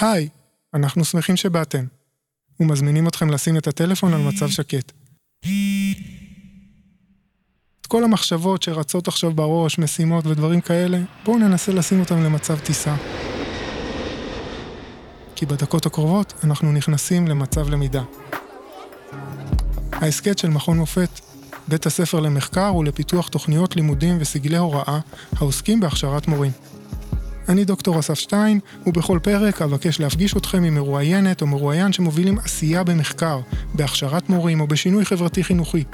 היי, אנחנו שמחים שבאתם, ומזמינים אתכם לשים את הטלפון על מצב שקט. את כל המחשבות שרצות עכשיו בראש, משימות ודברים כאלה, בואו ננסה לשים אותם למצב טיסה. כי בדקות הקרובות אנחנו נכנסים למצב למידה. ההסכת של מכון מופת, בית הספר למחקר ולפיתוח תוכניות לימודים וסגלי הוראה העוסקים בהכשרת מורים. אני דוקטור אסף שטיין, ובכל פרק אבקש להפגיש אתכם עם מרואיינת או מרואיין שמובילים עשייה במחקר, בהכשרת מורים או בשינוי חברתי-חינוכי.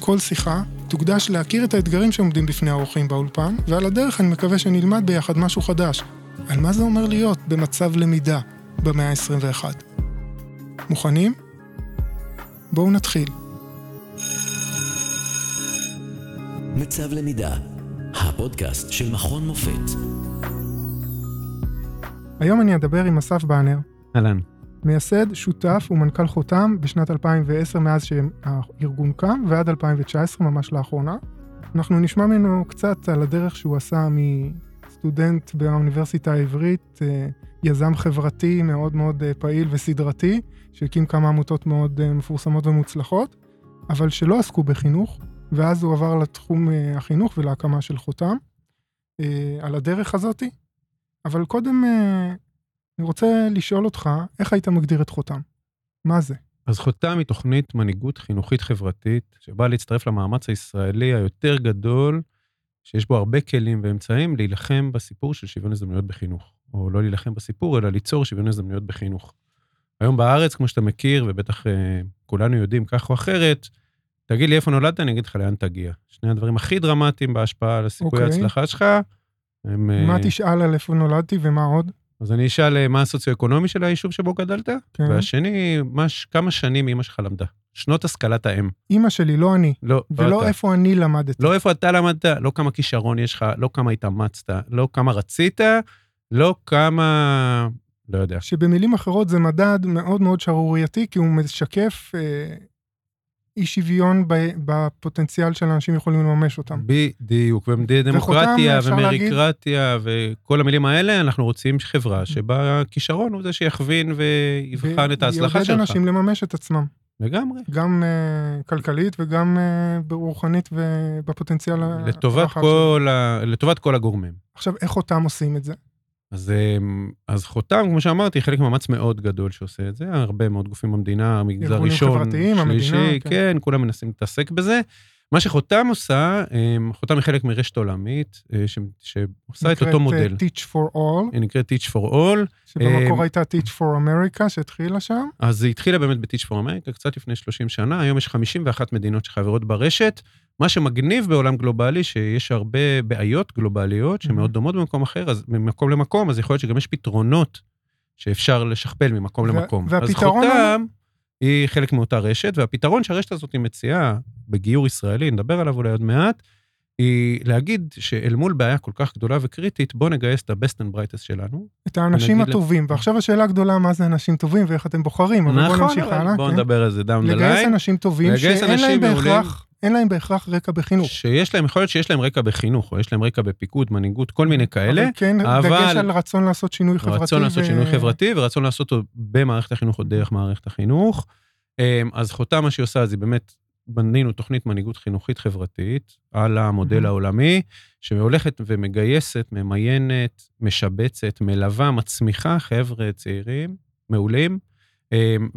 כל שיחה תוקדש להכיר את האתגרים שעומדים בפני האורחים באולפן, ועל הדרך אני מקווה שנלמד ביחד משהו חדש. על מה זה אומר להיות במצב למידה במאה ה-21. מוכנים? בואו נתחיל. מצב למידה, הפודקאסט של מכון מופת. היום אני אדבר עם אסף באנר, אהלן. מייסד, שותף ומנכ"ל חותם בשנת 2010 מאז שהארגון קם ועד 2019 ממש לאחרונה. אנחנו נשמע ממנו קצת על הדרך שהוא עשה מסטודנט באוניברסיטה העברית, אה, יזם חברתי מאוד מאוד אה, פעיל וסדרתי, שהקים כמה עמותות מאוד אה, מפורסמות ומוצלחות, אבל שלא עסקו בחינוך, ואז הוא עבר לתחום החינוך ולהקמה של חותם. על הדרך הזאתי. אבל קודם אני רוצה לשאול אותך, איך היית מגדיר את חותם? מה זה? אז חותם היא תוכנית מנהיגות חינוכית חברתית, שבאה להצטרף למאמץ הישראלי היותר גדול, שיש בו הרבה כלים ואמצעים להילחם בסיפור של שוויון הזדמנויות בחינוך. או לא להילחם בסיפור, אלא ליצור שוויון הזדמנויות בחינוך. היום בארץ, כמו שאתה מכיר, ובטח אה, כולנו יודעים כך או אחרת, תגיד לי איפה נולדת, אני אגיד לך לאן תגיע. שני הדברים הכי דרמטיים בהשפעה על הסיכוי אוקיי. ההצלחה שלך, הם... מה אה, תשאל על איפה נולדתי ומה עוד? אז אני אשאל אה, מה הסוציו-אקונומי של היישוב שבו גדלת, כן. והשני, מה, ש- כמה שנים אמא שלך למדה. שנות השכלת האם. אימא שלי, לא אני. לא, ולא אתה. איפה אני למדתי. לא איפה אתה למדת, לא כמה כישרון יש לך, לא כמה התאמצת, לא כמה רצית, לא כמה... לא יודע. שבמילים אחרות זה מדד מאוד מאוד שערורייתי, כי הוא משקף אה, אי שוויון בפוטנציאל של אנשים יכולים לממש אותם. בדיוק, להגיד- ומריקרטיה וכל המילים האלה, אנחנו רוצים חברה שבה הכישרון הוא זה שיכווין ויבחן את ההצלחה ויעודד שלך. אנשים לממש את עצמם, לגמרי. גם אה, כלכלית וגם אה, ברוחנית ובפוטנציאל לטובת כל, ה... לטובת כל הגורמים. עכשיו, איך אותם עושים את זה? אז, אמ, אז חותם, כמו שאמרתי, חלק ממאמץ מאוד גדול שעושה את זה, הרבה מאוד גופים במדינה, ארגונים ראשון, חברתיים, המדינה, שלישי, כן. כן, כולם מנסים להתעסק בזה. מה שחותם עושה, אמ, חותם היא חלק מרשת עולמית, אה, ש- שעושה את אותו נקראת, אה, מודל. Teach for All, היא נקראת Teach for All, שבמקור אה, הייתה Teach for America שהתחילה שם. אז היא התחילה באמת ב-Teach for America, קצת לפני 30 שנה, היום יש 51 מדינות שחברות ברשת. מה שמגניב בעולם גלובלי, שיש הרבה בעיות גלובליות שמאוד דומות במקום אחר, אז ממקום למקום, אז יכול להיות שגם יש פתרונות שאפשר לשכפל ממקום למקום. והפתרון אז חותם היא חלק מאותה רשת, והפתרון שהרשת הזאת מציעה בגיור ישראלי, נדבר עליו אולי עוד מעט, היא להגיד שאל מול בעיה כל כך גדולה וקריטית, בוא נגייס את ה-best and brightest שלנו. את האנשים ונגיד לה- הטובים, ועכשיו השאלה הגדולה, מה זה אנשים טובים ואיך אתם בוחרים, אבל בואו נמשיך אבל הלאה. בואו כן. נדבר על זה the לגייס line. אנשים טובים לגייס שאין להם. בהכרח, אין להם בהכרח רקע בחינוך. שיש להם, יכול להיות שיש להם רקע בחינוך, או יש להם רקע בפיקוד, מנהיגות, כל מיני כאלה. אבל כן, אבל- דגש על רצון לעשות שינוי חברתי. רצון לעשות ו- שינוי חברתי ורצון לעשות אותו במערכת החינוך או דרך מערכת החינוך. אמ, אז חותם מה שהיא עושה זה באמת, בנינו תוכנית מנהיגות חינוכית חברתית על המודל. העולמי, שהולכת ומגייסת, ממיינת, משבצת, מלווה, מצמיחה חבר'ה צעירים, מעולים, אמ,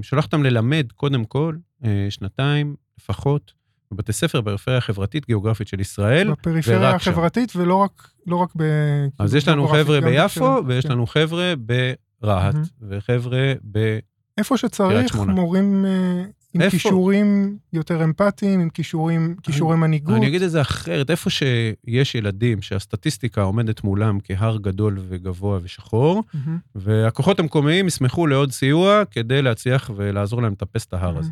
ושולחת אותם ללמד קודם כל אה, שנתיים לפחות בבתי ספר בפריפריה החברתית גיאוגרפית של ישראל. בפריפריה שם. החברתית ולא רק, לא רק ב... אז יש לנו חבר'ה ביפו, בהקשרים- ויש כן. לנו חבר'ה ברהט, מהמם. וחבר'ה ב... איפה שצריך. מורים אה, עם איפה? כישורים יותר אמפתיים, עם כישורים, כישורי מנהיגות. אני אגיד את זה אחרת, איפה שיש ילדים שהסטטיסטיקה עומדת מולם כהר גדול וגבוה ושחור, מהמם. והכוחות המקומיים ישמחו לעוד סיוע כדי להצליח ולעזור להם לטפס את ההר הזה.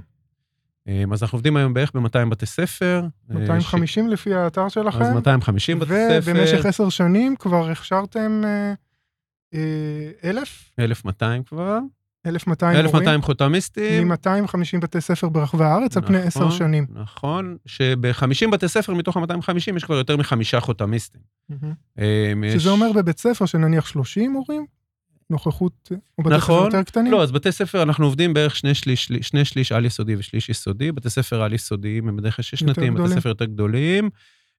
אמ, אז אנחנו עובדים היום בערך ב-200 בתי ספר. אה, 250 לפי האתר ש- שלכם. אז 250 בתי ספר. ובמשך עשר שנים כבר הכשרתם אה, אה, אלף? 1,200 כבר. 1,200 מורים? 1,200 חותמיסטים. מ-250 בתי ספר ברחבי הארץ על פני עשר נכון, שנים. נכון, שב-50 בתי ספר מתוך ה-250 יש כבר יותר מחמישה חותמיסטים. מהמם. אמ, יש- שזה אומר בבית ספר שנניח 30 מורים? נוכחות, או בתי ספר נכון. יותר קטנים? לא, אז בתי ספר, אנחנו עובדים בערך שני שליש, שני שליש על יסודי ושליש יסודי. בתי ספר על יסודיים הם בדרך כלל שש-שנתיים, בתי. ספר יותר גדולים.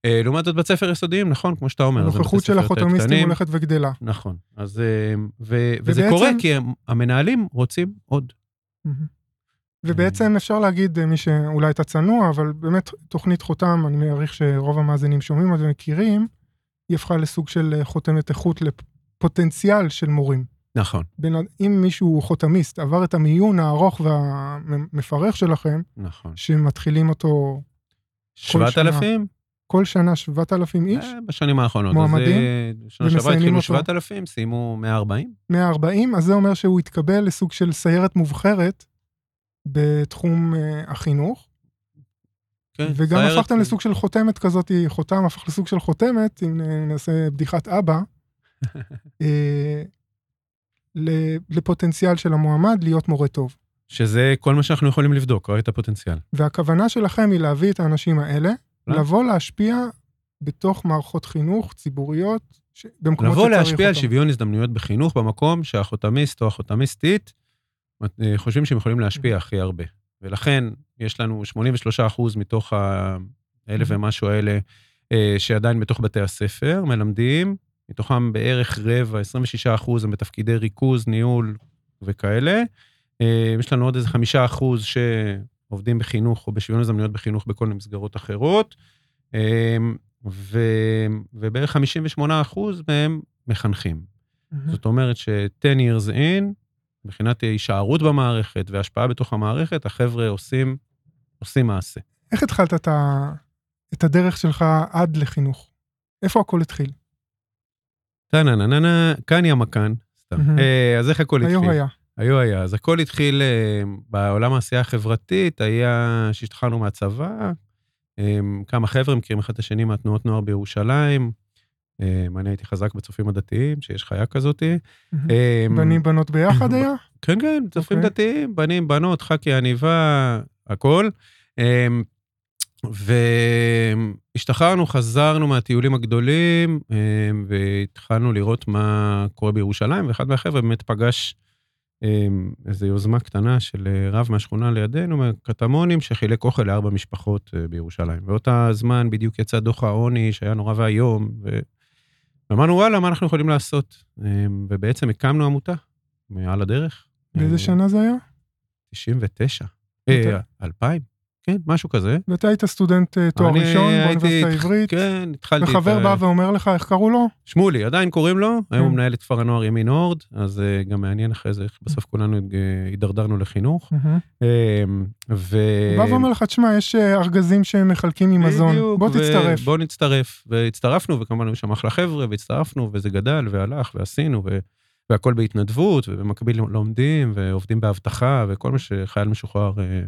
אה, לעומת זאת, בתי ספר יסודיים, נכון, כמו שאתה אומר, הנוכחות ספר של קטנים. הולכת וגדלה. נכון. אז, אה, ו, וזה ובעצם- קורה כי הם- המנהלים רוצים עוד. ובעצם אפשר להגיד, אה, מי שאולי הייתה צנוע, אבל באמת תוכנית חותם, אני מעריך שרוב המאזינים שומעים ומכירים, היא הפכה לסוג של חותמת איכות לפוטנציאל של מורים. נכון, בין, אם מישהו חותמיסט, עבר את המיון הארוך והמפרך שלכם, נכון. שמתחילים אותו 7,000? כל שנה 7,000 איש, אה, בשנים האחרונות. מועמדים? אז, אה, שנה שעברה התחילו אותו? 7,000, סיימו 140. 140, אז זה אומר שהוא יתקבל לסוג של סיירת מובחרת בתחום אה, החינוך. כן, וגם סיירת- הפכתם לסוג של חותמת כזאת, חותם הפך לסוג של חותמת, אם נעשה בדיחת אבא, לפוטנציאל של המועמד להיות מורה טוב. שזה כל מה שאנחנו יכולים לבדוק, רק את הפוטנציאל. והכוונה שלכם היא להביא את האנשים האלה, לא. לבוא להשפיע בתוך מערכות חינוך ציבוריות, ש- במקומות לבוא שצריך להשפיע על אותם. שוויון הזדמנויות בחינוך במקום שהחותמיסט או החותמיסטית אה, חושבים שהם יכולים להשפיע הכי הרבה. ולכן יש לנו 83% מתוך האלף ומשהו האלה אה, שעדיין בתוך בתי הספר מלמדים, מתוכם בערך רבע, 26% הם בתפקידי ריכוז, ניהול וכאלה. אה, יש לנו עוד איזה 5% שעובדים בחינוך או בשוויון הזדמנויות בחינוך בכל מיני מסגרות אחרות. אה, ו, ובערך 58 אחוז מהם מחנכים. מהמם. זאת אומרת ש-10 years in, מבחינת הישארות במערכת והשפעה בתוך המערכת, החבר'ה עושים, עושים מעשה. איך התחלת את, ה... את הדרך שלך עד לחינוך? איפה הכל התחיל? טה-נה-נה-נה, יא מכאן. סתם. אה, אז איך הכל התחיל? היו היה. היו היה. אז הכל התחיל אה, בעולם העשייה החברתית, היה שהשתחררנו מהצבא, אה, כמה חבר'ה מכירים אחד את השני מהתנועות נוער בירושלים. אני הייתי חזק בצופים הדתיים, שיש חיה כזאתי. בנים בנות ביחד היה? כן, כן, צופים אוקיי. דתיים, בנים, בנות, חכי עניבה, הכל. והשתחררנו, חזרנו מהטיולים הגדולים, אמ, והתחלנו לראות מה קורה בירושלים, ואחד מהחבר'ה באמת פגש אמ, איזו יוזמה קטנה של אה, רב מהשכונה לידינו, מהקטמונים, שחילק אוכל לארבע משפחות אה, בירושלים. באותה זמן בדיוק יצא דוח העוני, שהיה נורא ואיום, ו... ואמרנו, וואלה, מה אנחנו יכולים לעשות? ובעצם הקמנו עמותה, מעל הדרך. באיזה אה, שנה זה היה? 99. מתי? אה, 2000? כן, משהו כזה. ואתה היית סטודנט אה, תואר ראשון באוניברסיטה העברית, כן, התחלתי את... וחבר ה- בא ואומר לך, איך קראו לו? שמולי, עדיין קוראים לו, היום הוא כן. מנהל את כפר הנוער ימין אורד, אז אה, גם מעניין אחרי זה איך בסוף כולנו אה, הידרדרנו לחינוך. אה, ו... הוא בא ואומר לך, תשמע, יש אה, ארגזים שמחלקים עם מזון, בוא תצטרף. בוא נצטרף. והצטרפנו, וכמובן היו שם אחלה חבר'ה, והצטרפנו, וזה גדל, והלך, ועשינו. והכל בהתנדבות, ובמקביל לומדים, ועובדים באבטחה, וכל מה שחייל משוחרר אה, אה,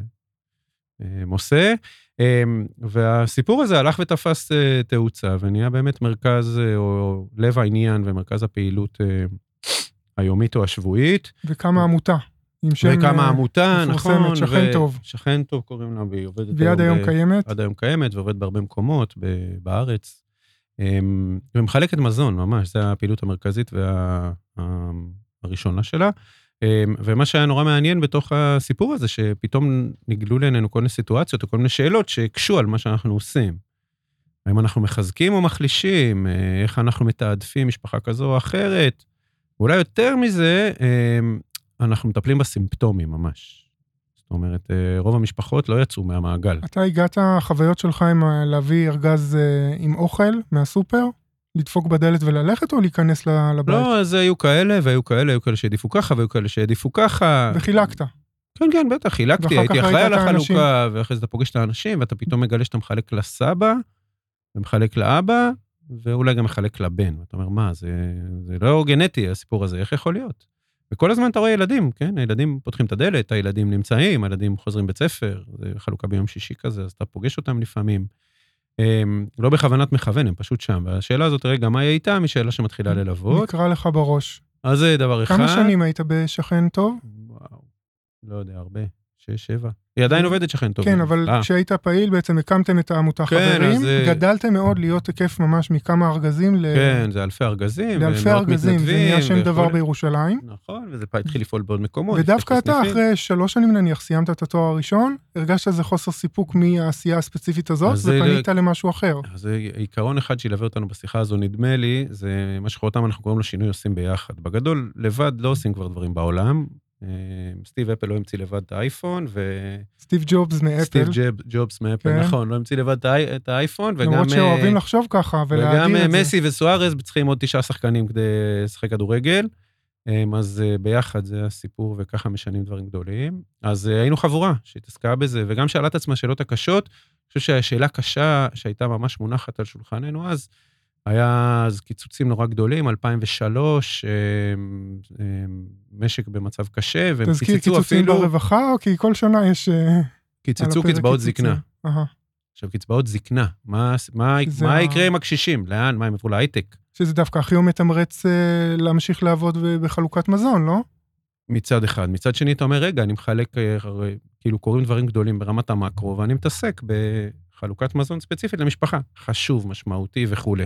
עושה. אה, והסיפור הזה הלך ותפס אה, תאוצה, ונהיה באמת מרכז, אה, או לב העניין, ומרכז הפעילות אה, היומית או השבועית. וקמה עמותה. עם שם וקמה אה, עמותה, נכון. שכן ו- טוב. שכן טוב קוראים לה, והיא עובדת ויד היום ב- קיימת. עד היום קיימת ועובדת בהרבה מקומות ב- בארץ. אמ, ומחלקת מזון, ממש, זו הפעילות המרכזית והראשונה שלה. אמ, ומה שהיה נורא מעניין בתוך הסיפור הזה, שפתאום נגלו לעינינו כל מיני סיטואציות או כל מיני שאלות שהקשו על מה שאנחנו עושים. האם אנחנו מחזקים או מחלישים, אה, איך אנחנו מתעדפים משפחה כזו או אחרת. ואולי יותר מזה, אמ, אנחנו מטפלים בסימפטומים ממש. זאת אומרת, אה, רוב המשפחות לא יצאו מהמעגל. אתה הגעת, החוויות שלך עם להביא ארגז אה, עם אוכל מהסופר, לדפוק בדלת וללכת, או להיכנס לבית? לא, אז היו כאלה, והיו כאלה, היו כאלה שהעדיפו ככה, והיו כאלה שהעדיפו ככה. וחילקת. כן, כן, בטח, חילקתי, הייתי אחראי על. החלוקה, ואחרי זה אתה פוגש את האנשים, ואתה פתאום מגלה שאתה מחלק לסבא, ומחלק לאבא, ואולי גם מחלק לבן. ואתה אומר, מה, זה, זה לא גנטי, הסיפור הזה, איך יכול להיות? וכל הזמן אתה רואה ילדים, כן? הילדים פותחים את הדלת, הילדים נמצאים, הילדים חוזרים בית ספר, זה חלוקה ביום שישי כזה, אז אתה פוגש אותם לפעמים. הם, לא בכוונת מכוון, הם פשוט שם. והשאלה הזאת, רגע, מה יהיה איתם, היא שאלה שמתחילה ללוות. נקרא לך בראש. אז זה דבר אחד. כמה שנים היית בשכן טוב? וואו, לא יודע, הרבה. שש, שבע. היא עדיין עובדת שכן טוב. כן, אבל אה, כשהיית פעיל בעצם הקמתם את העמותה כן, חברים, אז, אה, גדלתם מאוד להיות היקף ממש מכמה ארגזים ל- כן, זה אלפי ארגזים, לאלפי ארגזים, זה נהיה שם דבר. בירושלים. נכון, וזה התחיל לפעול בעוד מקומות. ודווקא אתה. אחרי שלוש שנים נניח, סיימת את התואר הראשון, הרגשת איזה חוסר סיפוק מהעשייה הספציפית הזאת, אז זה- ופנית למשהו אחר. אז עיקרון אחד שילווה אותנו בשיחה הזו, נדמה לי, זה מה שאותם אנחנו קוראים לו שינוי עושים ביחד. בגדול, לבד לא עושים כבר דברים בעולם. אה, סטיב אפל לא המציא לבד את האייפון, סטיב ג'ובס מאפל, וסטיב ג'ב- ג'ובס מאפל, כן. נכון, לא המציא לבד את האי- את האייפון, וגם... למרות אה, שאוהבים לחשוב ככה וגם ולהגיד אה, את זה. מסי וסוארז צריכים עוד תשעה שחקנים כדי לשחק כדורגל. אמ, אז אה, ביחד זה הסיפור, וככה משנים דברים גדולים. אז אה, היינו חבורה שהתעסקה בזה, וגם שאלה את עצמה שאלות הקשות. אני חושב שהשאלה הקשה שהייתה ממש מונחת על שולחננו אז, היה אז קיצוצים נורא גדולים, 2003, אמ, אמ, משק במצב קשה, והם תזכיר קיצצו קיצוצים אפילו, ברווחה, או כי כל שנה יש... אה, קיצצו קצבאות קיצוצים? זקנה. עכשיו, קצבאות זקנה, מה, מה, מה ה- יקרה עם הקשישים? לאן? מה, הם יעברו להייטק? שזה דווקא הכי מתמרץ אה, להמשיך לעבוד בחלוקת מזון, לא? מצד אחד. מצד שני, אתה אומר, רגע, אני מחלק, אה, כאילו, קורים דברים גדולים ברמת המקרו, ואני מתעסק בחלוקת מזון ספציפית למשפחה. חשוב, משמעותי וכולי.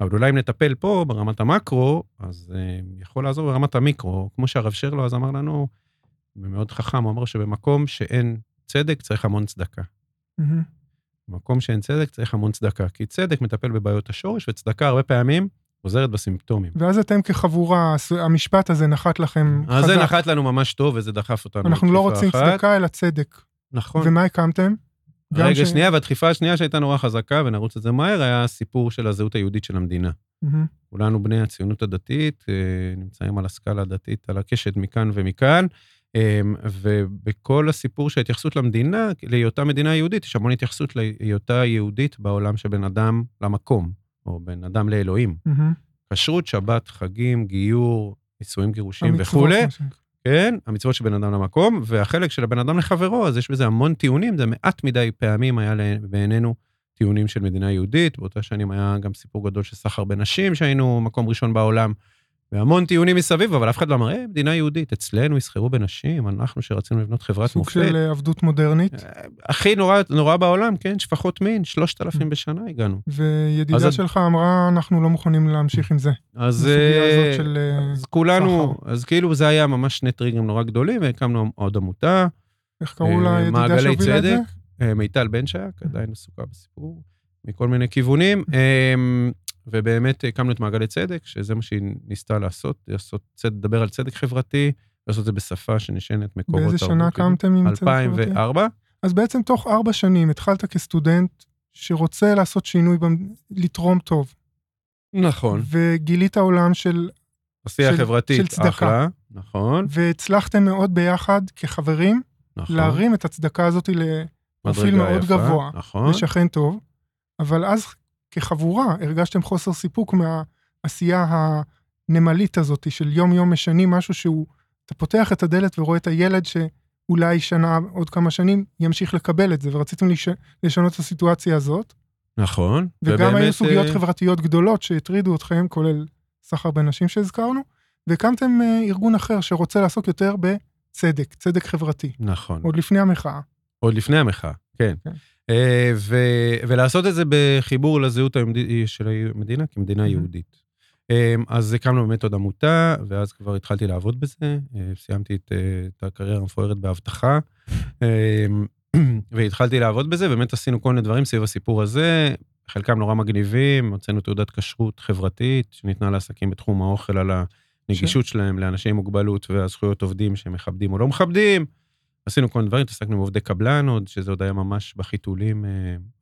אבל אולי אם נטפל פה, ברמת המקרו, אז אה, יכול לעזור ברמת המיקרו. כמו שהרב שרלו אז אמר לנו, ומאוד חכם, הוא אמר שבמקום שאין צדק, צריך המון צדקה. מהמם. במקום שאין צדק, צריך המון צדקה. כי צדק מטפל בבעיות השורש, וצדקה הרבה פעמים עוזרת בסימפטומים. ואז אתם כחבורה, המשפט הזה נחת לכם אז חזק. זה נחת לנו ממש טוב, וזה דחף אותנו. אנחנו לא רוצים אחת. צדקה, אלא צדק. נכון. ומה הקמתם? רגע, ש- שנייה, והדחיפה השנייה שהייתה נורא חזקה, ונרוץ את זה מהר, היה הסיפור של הזהות היהודית של המדינה. מהמם. כולנו בני הציונות הדתית, אה, נמצאים על הסקאלה הדתית, על הקשת מכאן ומכאן, אה, ובכל הסיפור של ההתייחסות למדינה, להיותה מדינה יהודית, יש המון התייחסות להיותה יהודית בעולם של בין אדם למקום, או בין אדם לאלוהים. מהמם. כשרות, שבת, חגים, גיור, נישואים, גירושים וכולי. כן, המצוות של בן אדם למקום, והחלק של הבן אדם לחברו, אז יש בזה המון טיעונים, זה מעט מדי פעמים היה בעינינו טיעונים של מדינה יהודית, באותה שנים היה גם סיפור גדול של סחר בנשים, שהיינו מקום ראשון בעולם, והמון טיעונים מסביב, אבל אף אחד לא אמר, אה, מדינה יהודית, אצלנו יסחרו בנשים, אנחנו שרצינו לבנות חברת סוג מופת. של אה, עבדות מודרנית. הכי נורא, נורא בעולם, כן, שפחות מין, 3,000 בשנה הגענו. וידידה אז- שלך אמרה, אנחנו לא מוכנים להמשיך עם זה. אז, אה, של... אה, אז כולנו, אז כאילו זה היה ממש שני טריגרים נורא גדולים, והקמנו עוד עמותה, איך קראו לה אה, ידידה שהובילה את זה? אה, מיטל בן שייק, עדיין עסוקה בסיפור, מכל מיני כיוונים, אה, ובאמת הקמנו את מעגלי צדק, שזה מה שהיא ניסתה לעשות, לעשות צד, לדבר על צדק חברתי, לעשות את זה בשפה שנשענת מקורות באיזה שנה. קמתם עם צדק חברתי? 2004, אז בעצם תוך ארבע שנים התחלת כסטודנט שרוצה לעשות שינוי, במ- לתרום טוב, נכון. וגילית עולם של... עשייה של- חברתית, של צדקה. אחלה, נכון, והצלחתם מאוד ביחד כחברים נכון. להרים את הצדקה הזאת לפרופיל מאוד יפה, גבוה, נכון, לשכן טוב, אבל אז כחבורה הרגשתם חוסר סיפוק מהעשייה הנמלית הזאת של יום-יום משנים משהו שהוא, אתה פותח את הדלת ורואה את הילד שאולי שנה, עוד כמה שנים, ימשיך לקבל את זה, ורציתם לש... לשנות את הסיטואציה הזאת. נכון. וגם ובאמת, היו סוגיות אה, חברתיות גדולות שהטרידו אתכם, כולל סחר בנשים שהזכרנו, והקמתם אה, ארגון אחר שרוצה לעסוק יותר בצדק, צדק חברתי, נכון. עוד לפני המחאה. עוד לפני המחאה, כן. כן. ולעשות את זה בחיבור לזהות של המדינה כמדינה Mhm. יהודית. אה, אז הקמנו באמת עוד עמותה, ואז כבר התחלתי לעבוד בזה. אה, סיימתי את, אה, את הקריירה המפוארת באבטחה, אה, והתחלתי לעבוד בזה, באמת עשינו כל מיני דברים סביב הסיפור הזה, חלקם נורא מגניבים, הוצאנו תעודת כשרות חברתית שניתנה לעסקים בתחום האוכל על הנגישות שלהם לאנשים עם מוגבלות והזכויות עובדים שמכבדים או לא מכבדים. עשינו כל מיני דברים, התעסקנו עם עובדי קבלן עוד, שזה עוד היה ממש בחיתולים, אה,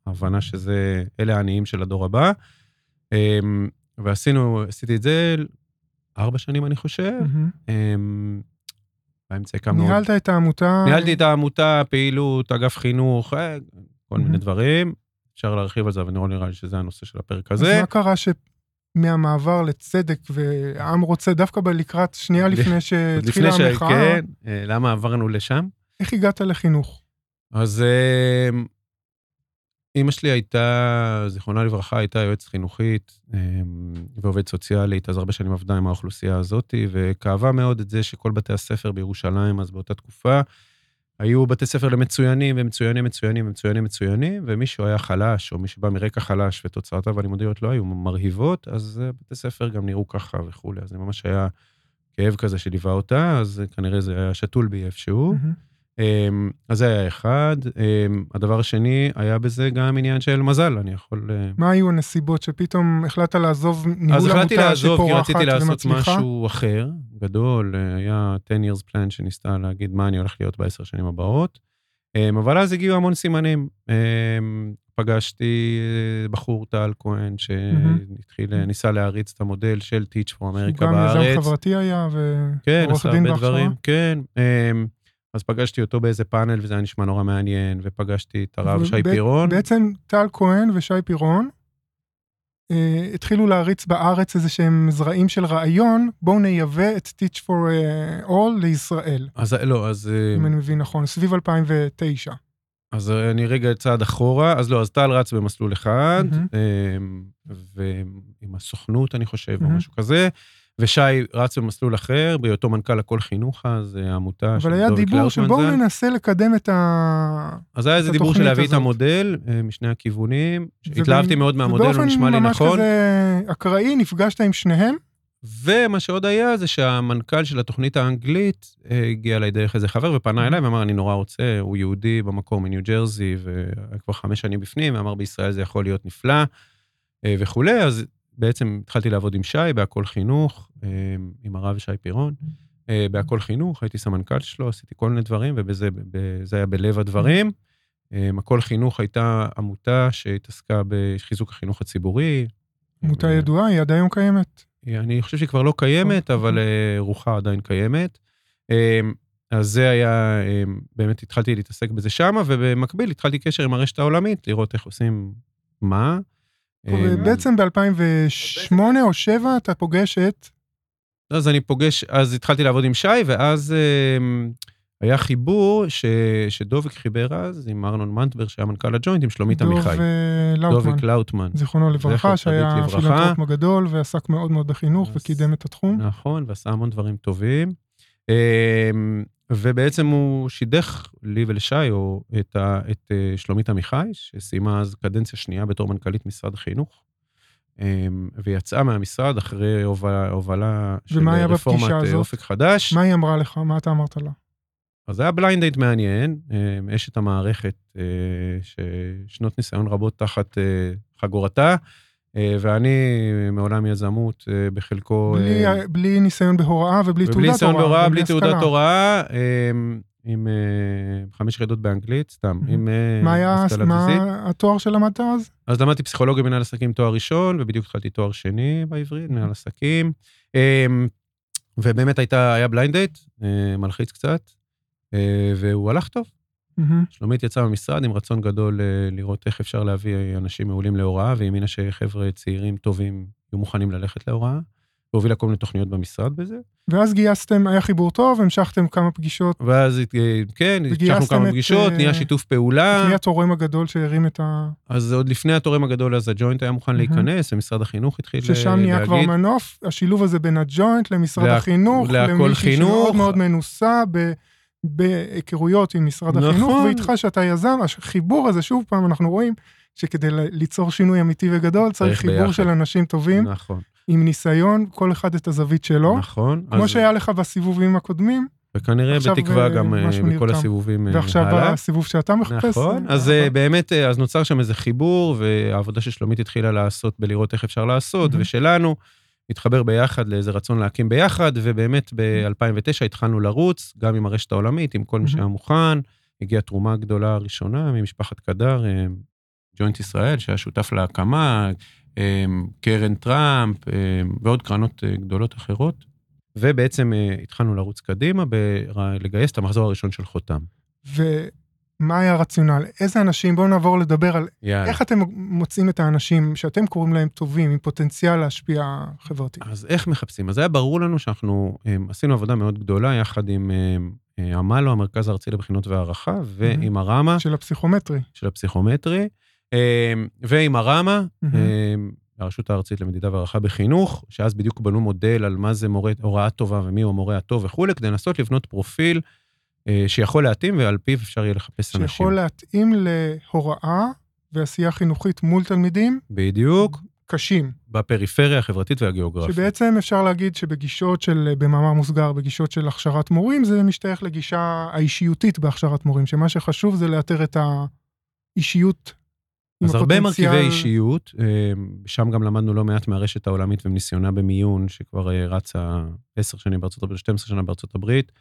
ההבנה שזה, אלה העניים של הדור הבא. אה, ועשינו, עשיתי את זה ארבע שנים, אני חושב. אה, באמצע הקמנו... ניהלת את העמותה. ניהלתי את העמותה, פעילות, אגף חינוך, אה, כל מיני. דברים. אפשר להרחיב על זה, אבל נראה נראה לי שזה הנושא של הפרק אז הזה. מה קרה שמהמעבר לצדק והעם רוצה, דווקא לקראת שנייה לפני שהתחילה. המחאה, כן, אה, למה עברנו לשם? איך הגעת לחינוך? אז אימא שלי הייתה, זיכרונה לברכה, הייתה יועצת חינוכית אה, ועובדת סוציאלית, אז הרבה שנים עבדה עם האוכלוסייה הזאת, וכאבה מאוד את זה שכל בתי הספר בירושלים, אז באותה תקופה, היו בתי ספר למצוינים ומצוינים מצוינים ומצוינים מצוינים, ומישהו היה חלש, או מי שבא מרקע חלש ותוצאותיו הלימודיות לא היו מרהיבות, אז אה, בתי ספר גם נראו ככה וכולי. אז זה ממש היה כאב כזה שליווה אותה, אז כנראה זה היה שתול בי איפשהו. מהמם. אמ, אז זה היה אחד. אמ, הדבר השני, היה בזה גם עניין של מזל, אני יכול... אה, מה היו הנסיבות שפתאום החלטת לעזוב ניהול אז החלטתי עמותה לעזוב, כי שפורחת רציתי לעשות ומצליחה? משהו אחר, גדול, אה, היה 10 years plan שניסתה להגיד מה אני הולך להיות בעשר שנים הבאות. אמ, אבל אז הגיעו המון סימנים. פגשתי אה, בחור טל כהן, שהתחיל, אה, ניסה להריץ את המודל של Teach for America גם יזם בארץ. חברתי היה, כן, ועורך עשה דין הרבה בהכשרה. דברים, כן. אז פגשתי אותו באיזה פאנל, וזה היה נשמע נורא מעניין, ופגשתי את הרב שי פירון. בעצם טל כהן ושי פירון אה, התחילו להריץ בארץ איזה שהם זרעים של רעיון, בואו נייבא את Teach for אה, All לישראל, אז לא, אז... אה, אם אני מבין נכון, סביב 2009. אז אני רגע צעד אחורה, אז לא, אז טל רץ במסלול אחד. אמ, ועם הסוכנות, אני חושב, או מהמם. משהו כזה, ושי רץ במסלול אחר, בהיותו מנכ"ל הכל חינוך אז, אה, העמותה של אבל היה דיבור של קלאוטמן בואו ז"ל. ננסה לקדם את ה... אז היה איזה דיבור של התוכנית להביא את הזאת. המודל אה, משני הכיוונים. התלהבתי מאוד מהמודל, הוא נשמע לי ובאופן ממש נכון. כזה אקראי, נפגשת עם שניהם, ומה שעוד היה זה שהמנכ"ל של התוכנית האנגלית אה, הגיע אליי דרך איזה חבר ופנה אליי ואמר, אני נורא רוצה, הוא יהודי במקור מניו ג'רזי, והיה כבר חמש שנים בפנים, ואמר, בישראל זה יכול להיות נפלא וכולי, אז בעצם התחלתי לעבוד עם שי בהכל חינוך, אה, עם הרב שי פירון. אה, בהכל חינוך, הייתי סמנכ"ל שלו, עשיתי כל מיני דברים, ובזה זה היה בלב הדברים. אה, הכל חינוך הייתה עמותה שהתעסקה בחיזוק החינוך הציבורי. עמותה ידועה, היא עד היום קיימת. אני חושב שהיא כבר לא קיימת, טוב, אבל רוחה עדיין קיימת. אז זה היה, באמת התחלתי להתעסק בזה שמה, ובמקביל התחלתי קשר עם הרשת העולמית, לראות איך עושים מה. אה, בעצם ב-2008 או 2007 אתה פוגש את... אז אני פוגש, אז התחלתי לעבוד עם שי, ואז אה, היה חיבור ש, שדוביק חיבר אז עם ארנון מנטבר, שהיה מנכ"ל הג'וינט, עם שלומית דוב עמיחי. אה, לאוטמן, דוביק לאוטמן. זכרונו זכר לברכה, שהיה. פילנטרופ גדול ועסק מאוד מאוד בחינוך אז- וקידם את התחום. נכון, ועשה המון דברים טובים. ובעצם הוא שידך לי ולשי, או את, ה, את אה, שלומית עמיחי, שסיימה אז קדנציה שנייה בתור מנכ"לית משרד החינוך, אמ, ויצאה מהמשרד אחרי הובלה, הובלה של רפורמת אה? אופק חדש. מה היא אמרה לך? מה אתה אמרת לה? אז זה היה blind date מעניין, אמ, אשת המערכת, אה, ששנות ניסיון רבות תחת חגורתה, ואני מעולם יזמות אה, בחלקו... בלי- אה, בלי ניסיון בהוראה ובלי תעודת הוראה. ובלי ניסיון בהוראה, בלי. תעודת הוראה, עם אה, חמש יחידות באנגלית, סתם. עם אה, מה היה מה. התואר שלמדת אז? אז למדתי פסיכולוגיה במנהל עסקים תואר ראשון, ובדיוק התחלתי תואר שני בעברית, מנהל עסקים. אמ, ובאמת הייתה, היה blind date, אה, מלחיץ קצת, אה, והוא הלך טוב. מהמם. שלומית יצאה מהמשרד עם רצון גדול אה, לראות איך אפשר להביא אנשים מעולים להוראה, והאמינה שחבר'ה צעירים טובים יהיו מוכנים ללכת להוראה, והובילה כל מיני תוכניות במשרד בזה. ואז גייסתם, היה חיבור טוב, המשכתם כמה פגישות. ואז, אה, כן, המשכנו כמה את, פגישות, אה, נהיה שיתוף פעולה. מי התורם הגדול שהרים את ה... אז עוד לפני התורם הגדול, אז הג'וינט היה מוכן מהמם. להיכנס, ומשרד החינוך התחיל אה, להגיד. ששם נהיה כבר מנוף, השילוב הזה בין הג'וינט למשרד לה- החינוך, למישהי חינוך. שמאוד מאוד מנוסה ב- בהיכרויות עם משרד נכון. החינוך, ואיתך שאתה יזם, החיבור הזה, שוב פעם, אנחנו רואים שכדי ליצור שינוי אמיתי וגדול, צריך חיבור ביחד. של אנשים טובים, נכון, עם ניסיון, כל אחד את הזווית שלו, נכון. כמו אז- שהיה לך בסיבובים הקודמים, וכנראה בתקווה אה, גם אה, בכל נרקם. הסיבובים אה, ועכשיו הלאה. הסיבוב שאתה מחפש. נכון, אז באמת, אז נוצר שם איזה חיבור, והעבודה ששלומית התחילה לעשות בלראות איך אפשר לעשות. ושלנו, התחבר ביחד לאיזה רצון להקים ביחד, ובאמת ב-2009 התחלנו לרוץ, גם עם הרשת העולמית, עם כל מי. שהיה מוכן. הגיעה תרומה גדולה הראשונה ממשפחת קדר, אה, ג'וינט ישראל, שהיה שותף להקמה, אה, קרן טראמפ, אה, ועוד קרנות גדולות אחרות. ובעצם התחלנו לרוץ קדימה, לגייס את המחזור הראשון של חותם. ומה היה הרציונל? איזה אנשים, בואו נעבור לדבר על יאללה. איך אתם מוצאים את האנשים שאתם קוראים להם טובים, עם פוטנציאל להשפיע חברתית. אז איך מחפשים? אז היה ברור לנו שאנחנו um, עשינו עבודה מאוד גדולה יחד עם um, uh, המלו, המרכז הארצי לבחינות והערכה, ועם הרמה של הפסיכומטרי. של הפסיכומטרי, um, ועם הרמה, um, הרשות הארצית למדידה והערכה בחינוך, שאז בדיוק בנו מודל על מה זה מורה, הוראה טובה ומי הוא המורה הטוב וכולי, כדי לנסות לבנות פרופיל שיכול להתאים ועל פיו אפשר יהיה לחפש אנשים. שיכול להתאים להוראה ועשייה חינוכית מול תלמידים בדיוק, קשים. בפריפריה החברתית והגיאוגרפית. שבעצם אפשר להגיד שבגישות של, במאמר מוסגר, בגישות של הכשרת מורים, זה משתייך לגישה האישיותית בהכשרת מורים, שמה שחשוב זה לאתר את האישיות אז הרבה הפוטנציאל- מרכיבי אישיות, אה, שם גם למדנו לא מעט מהרשת העולמית ומניסיונה במיון, שכבר אה, רצה 10 שנים בארצות הברית, 12 שנה בארצות הברית,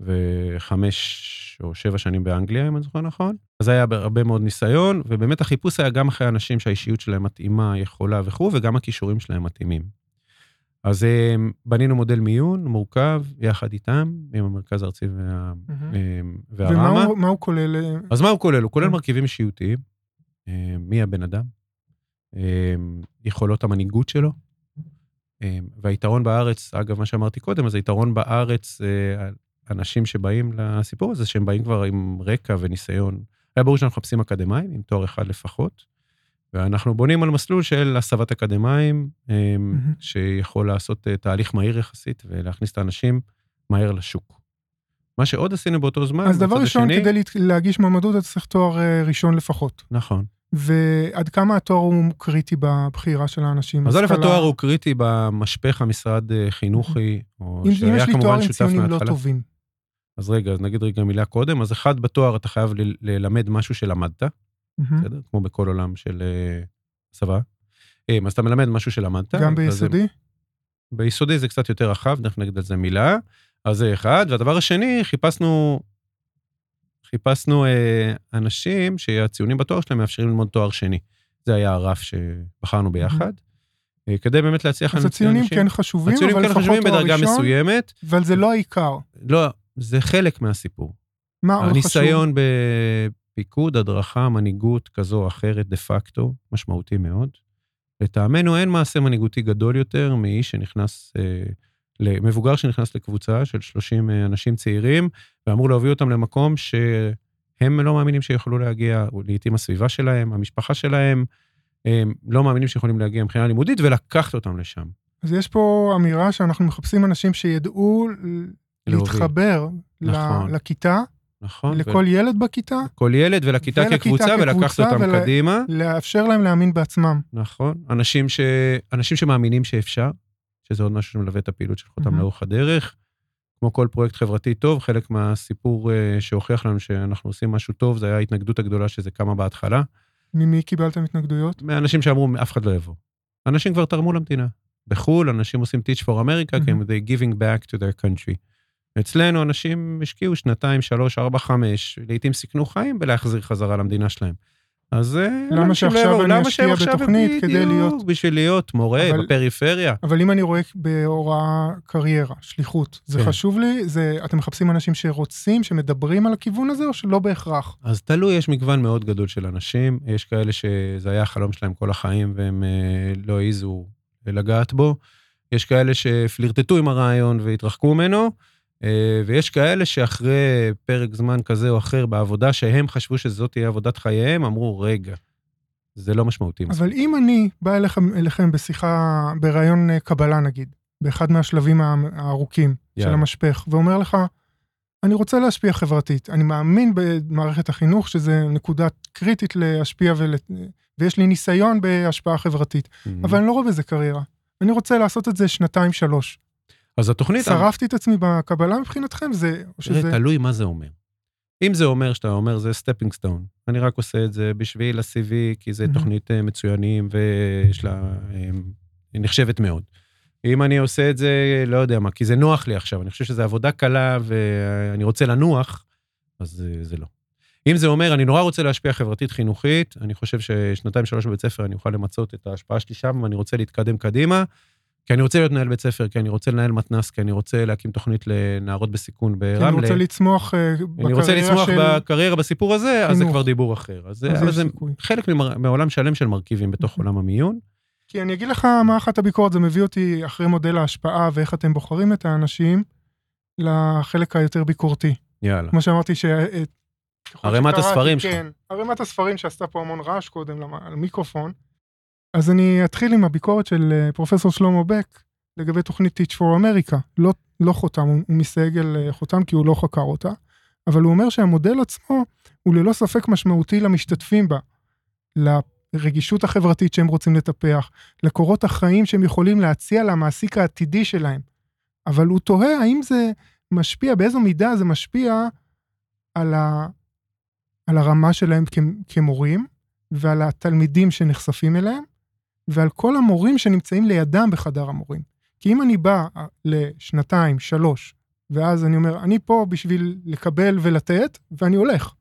וחמש או שבע שנים באנגליה, אם אני זוכר נכון. אז היה הרבה מאוד ניסיון, ובאמת החיפוש היה גם אחרי אנשים שהאישיות שלהם מתאימה, יכולה וכו', וגם הכישורים שלהם מתאימים. אז אה, בנינו מודל מיון מורכב יחד איתם, עם המרכז הארצי וה, מהמם. אה, ומה והרמה. הוא, הוא כולל? אה, אז מה הוא כולל? הוא כולל כן. מרכיבים אישיותיים, אה, מי הבן אדם, יכולות המנהיגות שלו, והיתרון בארץ, אגב, מה שאמרתי קודם, אז היתרון בארץ, אה, אנשים שבאים לסיפור הזה, שהם באים כבר עם רקע וניסיון. היה ברור שאנחנו מחפשים אקדמאים, עם תואר אחד לפחות, ואנחנו בונים על מסלול של הסבת אקדמאים, אה. שיכול לעשות אה, תהליך מהיר יחסית ולהכניס את האנשים מהר לשוק. מה שעוד עשינו באותו זמן, אז דבר ראשון, השני- כדי להגיש מועמדות, אתה צריך תואר אה, ראשון לפחות. נכון. ועד כמה התואר הוא קריטי בבחירה של האנשים? אז א', התואר הוא קריטי במשפך המשרד חינוכי, או אם, אם שהיה יש לי תואר כמובן עם שותף ציונים לא מההתחלה. טובים. אז רגע, אז נגיד רגע מילה קודם. אז אחד, בתואר אתה חייב ל- ללמד משהו שלמדת. בסדר? כמו בכל עולם של אה, הסבה. אה, אז אתה מלמד משהו שלמדת. גם ביסודי? ביסודי זה קצת יותר רחב, תכף נגיד על זה מילה. אז זה אחד. והדבר השני, חיפשנו, חיפשנו אה, אנשים שהציונים בתואר שלהם מאפשרים ללמוד תואר שני. זה היה הרף שבחרנו ביחד. אה, כדי באמת להצליח... אז הציונים אנשים- כן חשובים, הציונים אבל כן לפחות חשובים תואר בדרגה ראשון, מסוימת. אבל זה לא העיקר. לא, זה חלק מהסיפור. מה עוד חשוב? הניסיון בפיקוד, הדרכה, מנהיגות כזו או אחרת, דה פקטו, משמעותי מאוד. לטעמנו אין מעשה מנהיגותי גדול יותר מאיש שנכנס, אה, למבוגר שנכנס לקבוצה של 30 אה, אנשים צעירים, ואמור להביא אותם למקום שהם לא מאמינים שיכולו להגיע, לעתים הסביבה שלהם, המשפחה שלהם, הם לא מאמינים שיכולים להגיע מבחינה לימודית, ולקחת אותם לשם. אז יש פה אמירה שאנחנו מחפשים אנשים שידעו. להתחבר נכון. לכיתה, נכון? לכל ילד בכיתה, כל ילד ולכיתה ולכיתה כקבוצה, ולקחת כקבוצה, אותם ול- קדימה. לאפשר להם להאמין בעצמם. נכון. אנשים, ש... אנשים שמאמינים שאפשר, שזה עוד משהו שמלווה את הפעילות שלך אותם מהמם. לאורך הדרך. כמו כל פרויקט חברתי טוב, חלק מהסיפור אה, שהוכיח לנו שאנחנו עושים משהו טוב, זה היה ההתנגדות הגדולה שזה קמה בהתחלה, ממי קיבלתם התנגדויות? מאנשים שאמרו, אף אחד לא יבוא. אנשים כבר תרמו למדינה. בחו"ל, אנשים עושים Teach for America, כי הם they giving back to their country. אצלנו אנשים השקיעו שנתיים, שלוש, ארבע, חמש, לעתים סיכנו חיים בלהחזיר חזרה למדינה שלהם. אז אה, למה לא שעכשיו יבואו? אני אשקיע בתוכנית כדי בדיוק, להיות- בשביל להיות מורה אבל- בפריפריה. אבל אם אני רואה בהוראה קריירה, שליחות, זה כן. חשוב לי? זה, אתם מחפשים אנשים שרוצים, שמדברים על הכיוון הזה, או שלא בהכרח? אז תלוי, יש מגוון מאוד גדול של אנשים. יש כאלה שזה היה החלום שלהם כל החיים והם אה, לא העזו לגעת בו. יש כאלה שפלירטטו עם הרעיון והתרחקו ממנו, ויש כאלה שאחרי פרק זמן כזה או אחר בעבודה, שהם חשבו שזאת תהיה עבודת חייהם, אמרו, רגע, זה לא משמעותי. מספיק." אבל אם אני בא אליכם, אליכם בשיחה, בראיון אה, קבלה נגיד, באחד מהשלבים הארוכים של יאללה. המשפך, ואומר לך, אני רוצה להשפיע חברתית, אני מאמין במערכת החינוך שזה נקודה קריטית להשפיע ול... ויש לי ניסיון בהשפעה חברתית, Mhm. אבל אני לא רואה בזה קריירה. אני רוצה לעשות את זה שנתיים, שלוש. אז התוכנית... שרפתי את עצמי בקבלה מבחינתכם, זה... שזה... תלוי מה זה אומר. אם זה אומר שאתה אומר זה stepping stone, אני רק עושה את זה בשביל ה-CV, כי זה מהמם. תוכנית אה, מצוינים ויש לה, אה, היא נחשבת מאוד. אם אני עושה את זה, לא יודע מה, כי זה נוח לי עכשיו, אני חושב שזו עבודה קלה ואני רוצה לנוח, אז אה, זה לא. אם זה אומר, אני נורא רוצה להשפיע חברתית חינוכית, אני חושב ששנתיים שלוש בבית ספר אני אוכל למצות את ההשפעה שלי שם, ואני רוצה להתקדם קדימה, כי אני רוצה להיות מנהל בית ספר, כי אני רוצה לנהל מתנ"ס, כי אני רוצה להקים תוכנית לנערות בסיכון כי ברמלה. אני רוצה לצמוח אה, בקריירה אני רוצה לצמוח של... בקריירה בסיפור הזה, אז זה חינוך. כבר דיבור אחר. אז אז אבל זה סיכוי. חלק מעולם שלם של מרכיבים בתוך עולם המיון. כי אני אגיד לך מה אחת הביקורת, זה מביא אותי אחרי מודל ההשפעה ואיך אתם בוחרים את האנשים, לחלק היותר ביקורתי. יאללה. כמו שאמרתי, ש... אה, ככל ערימת הספרים שלך. כן, ערימת הספרים שעשתה פה המון רעש קודם למ- על מיקרופון. אז אני אתחיל עם הביקורת של אה, פרופסור שלמה בק לגבי תוכנית Teach for America. לא, לא חותם, הוא, על אה, חותם כי הוא לא חקר אותה. אבל הוא אומר שהמודל עצמו הוא ללא ספק משמעותי למשתתפים בה, לרגישות החברתית שהם רוצים לטפח, לקורות החיים שהם יכולים להציע למעסיק העתידי שלהם. אבל הוא תוהה האם זה משפיע, באיזו מידה זה משפיע על, ה, על הרמה שלהם כ, כמורים, ועל התלמידים שנחשפים אליהם, ועל כל המורים שנמצאים לידם בחדר המורים. כי אם אני בא לשנתיים, שלוש, ואז אני אומר, אני פה בשביל לקבל ולתת, ואני הולך.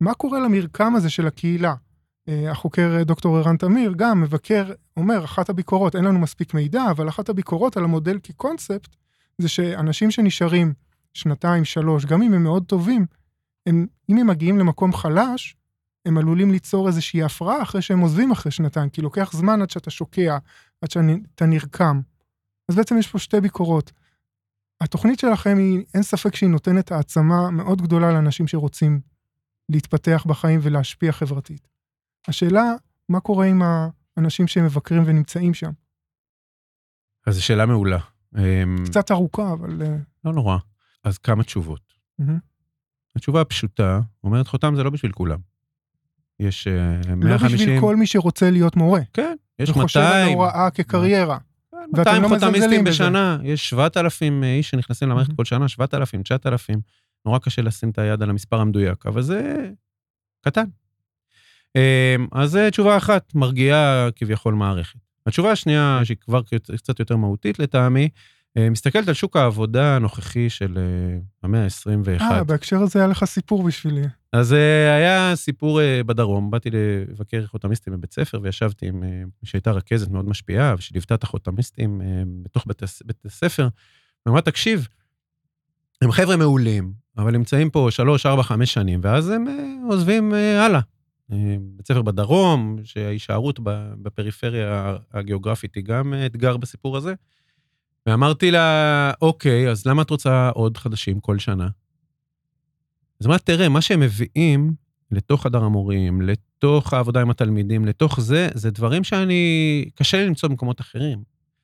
מה קורה למרקם הזה של הקהילה? אה, החוקר אה, דוקטור ערן תמיר גם מבקר, אומר, אחת הביקורות, אין לנו מספיק מידע, אבל אחת הביקורות על המודל כקונספט, זה שאנשים שנשארים שנתיים, שלוש, גם אם הם מאוד טובים, הם, אם הם מגיעים למקום חלש, הם עלולים ליצור איזושהי הפרעה אחרי שהם עוזבים אחרי שנתיים, כי לוקח זמן עד שאתה שוקע, עד שאתה נרקם. אז בעצם יש פה שתי ביקורות. התוכנית שלכם היא, אין ספק שהיא נותנת העצמה מאוד גדולה לאנשים שרוצים להתפתח בחיים ולהשפיע חברתית. השאלה, מה קורה עם האנשים שמבקרים ונמצאים שם? אז זו שאלה מעולה. אמ, קצת ארוכה, אבל... אה, לא נורא. אז כמה תשובות. התשובה הפשוטה אומרת, חותם זה לא בשביל כולם. יש 150... לא בשביל כל מי שרוצה להיות מורה. כן, יש 200... וחושב על הוראה כקריירה. 200 לא חותמיסטים בשנה, יש 7,000 איש שנכנסים למערכת כל שנה, 7,000, 9,000. נורא קשה לשים את היד על המספר המדויק, אבל זה קטן. אז זו תשובה אחת, מרגיעה כביכול מערכת. התשובה השנייה, שהיא כבר קצת יותר מהותית לטעמי, אה, מסתכלת על שוק העבודה הנוכחי של אה, המאה ה-21. אה, בהקשר הזה היה לך סיפור בשבילי. אז אה, היה סיפור בדרום, באתי לבקר חותמיסטים בבית ספר, וישבתי עם מי שהייתה רכזת מאוד משפיעה, ושליוותה את החותמיסטים בתוך בית, בית הספר, ואמרה, תקשיב, הם חבר'ה מעולים, אבל נמצאים פה שלוש, ארבע, חמש שנים, ואז הם עוזבים הלאה. בית ספר בדרום, שההישארות בפריפריה הגיאוגרפית היא גם אתגר בסיפור הזה. ואמרתי לה, אוקיי, אז למה את רוצה עוד חדשים כל שנה? אז אמרת, תראה, מה שהם מביאים לתוך חדר המורים, לתוך העבודה עם התלמידים, לתוך זה, זה דברים שאני, קשה לי למצוא במקומות אחרים.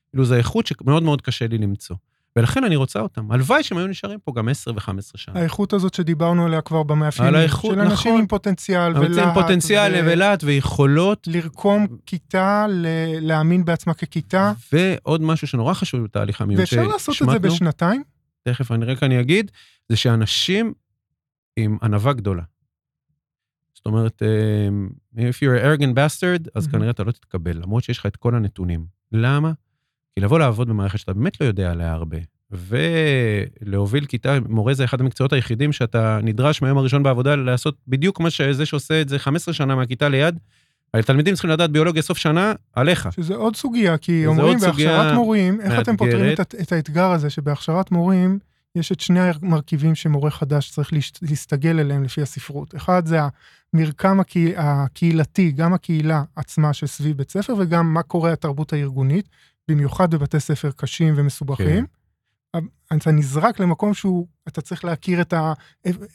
כאילו, זו איכות שמאוד מאוד קשה לי למצוא. ולכן אני רוצה אותם. הלוואי שהם היו נשארים פה גם 10 ו-15 שנה. האיכות הזאת שדיברנו עליה כבר במאפיינים, על האיכות, של אנשים נכון. עם פוטנציאל ולהט. עם פוטנציאל ו... ולהט ויכולות. לרקום כיתה, ל- להאמין בעצמה ככיתה. ועוד משהו שנורא חשוב בתהליך המיון ואפשר לעשות את זה בשנתיים? תכף אני רק אני אגיד, זה שאנשים עם ענווה גדולה. זאת אומרת, אה, if you're an arrogant bastard, אז mm-hmm. כנראה אתה לא תתקבל, למרות שיש לך את כל הנתונים. למה? כי לבוא לעבוד במערכת שאתה באמת לא יודע עליה הרבה, ולהוביל כיתה, מורה זה אחד המקצועות היחידים שאתה נדרש מהיום הראשון בעבודה לעשות בדיוק מה שזה שעושה את זה 15 שנה מהכיתה ליד. התלמידים צריכים לדעת ביולוגיה סוף שנה, עליך. שזה עוד סוגיה, כי אומרים בהכשרת מורים, איך מאתגרת. אתם פותרים את, את האתגר הזה שבהכשרת מורים, יש את שני המרכיבים שמורה חדש צריך להסתגל אליהם לפי הספרות. אחד זה המרקם הקהילתי, גם הקהילה עצמה שסביב בית ספר, וגם מה קורה התרבות הארגונית. במיוחד בבתי ספר קשים ומסובכים. כן. אתה נזרק למקום שהוא, אתה צריך להכיר את ה...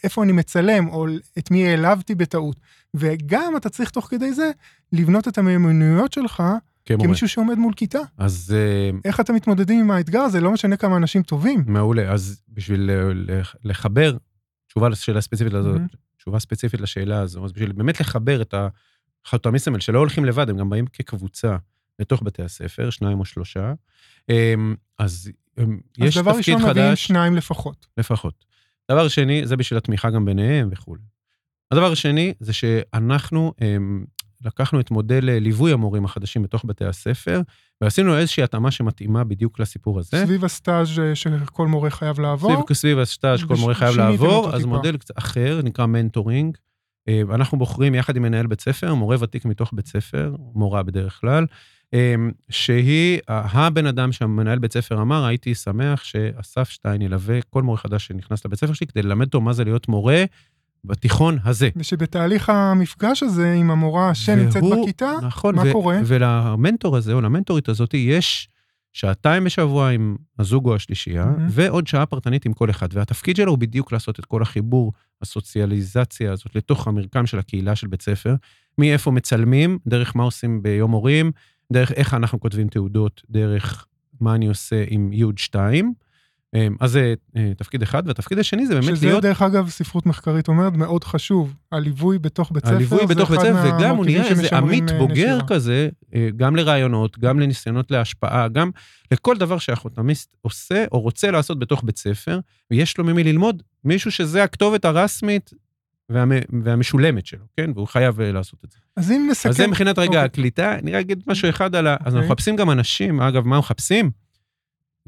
איפה אני מצלם, או את מי העלבתי בטעות. וגם אתה צריך תוך כדי זה לבנות את המיומנויות שלך. כמישהו שעומד מול כיתה. אז... אה, איך אתם מתמודדים עם האתגר הזה? לא משנה כמה אנשים טובים. מעולה. אז בשביל לחבר, תשובה לשאלה ספציפית הזאת, mm-hmm. תשובה ספציפית לשאלה הזו, אז בשביל באמת לחבר את החתומיסטים האלה, שלא הולכים לבד, הם גם באים כקבוצה. לתוך בתי הספר, שניים או שלושה. אמ, אז אמ, יש תפקיד חדש. אז דבר ראשון מביאים שניים לפחות. לפחות. דבר שני, זה בשביל התמיכה גם ביניהם וכולי. הדבר השני, זה שאנחנו הם, אמ, לקחנו את מודל אה, ליווי המורים החדשים בתוך בתי הספר, ועשינו איזושהי התאמה שמתאימה בדיוק לסיפור הזה. סביב הסטאז' אה, שכל מורה חייב לעבור. סביב, סביב הסטאז' שכל מורה חייב לעבור, אז טיפה. מודל קצת אחר, נקרא mentoring. אה, אנחנו בוחרים יחד עם מנהל בית ספר, מורה ותיק מתוך בית ספר, מורה בדרך כלל, שהיא הבן אדם שהמנהל בית ספר אמר, הייתי שמח שאסף שטיין ילווה כל מורה חדש שנכנס לבית ספר שלי כדי ללמד אותו מה זה להיות מורה בתיכון הזה. ושבתהליך המפגש הזה עם המורה שנמצאת והוא, בכיתה, נכון, מה ו- קורה? ולמנטור הזה, או למנטורית הזאת, יש שעתיים בשבוע עם הזוג או השלישייה, mm-hmm. ועוד שעה פרטנית עם כל אחד. והתפקיד שלו הוא בדיוק לעשות את כל החיבור, הסוציאליזציה הזאת, לתוך המרקם של הקהילה של בית ספר, מאיפה מצלמים, דרך מה עושים ביום הורים, דרך איך אנחנו כותבים תעודות, דרך מה אני עושה עם יוד 2, אמ, אז זה אה, תפקיד אחד, והתפקיד השני זה באמת שזה, להיות... דרך אגב, ספרות מחקרית אומרת, מאוד חשוב. הליווי בתוך בית ספר, הליווי בתוך בית ספר, וגם הוא נהיה איזה עמית אה, בוגר נשירה. כזה, אה, גם לרעיונות, גם לניסיונות להשפעה, גם לכל דבר שהחותמיסט עושה או רוצה לעשות בתוך בית ספר, ויש לו ממי ללמוד, מישהו שזה הכתובת הרשמית והמ- והמשולמת שלו, כן? והוא חייב לעשות את זה. אז אם נסכם... אז זה מבחינת רגע אוקיי. הקליטה, אני רק אגיד משהו אחד על ה... אז אנחנו אוקיי. מחפשים גם אנשים, אגב, מה מחפשים?